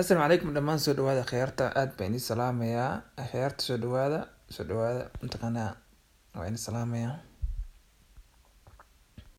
asalaamu calaykum dhamaan soo dhawaada khiyaarta aada baan idin salaamayaa. Khiyaarta soo dhawaada soo dhawaada mataqaanaa waa idin salaamayaa.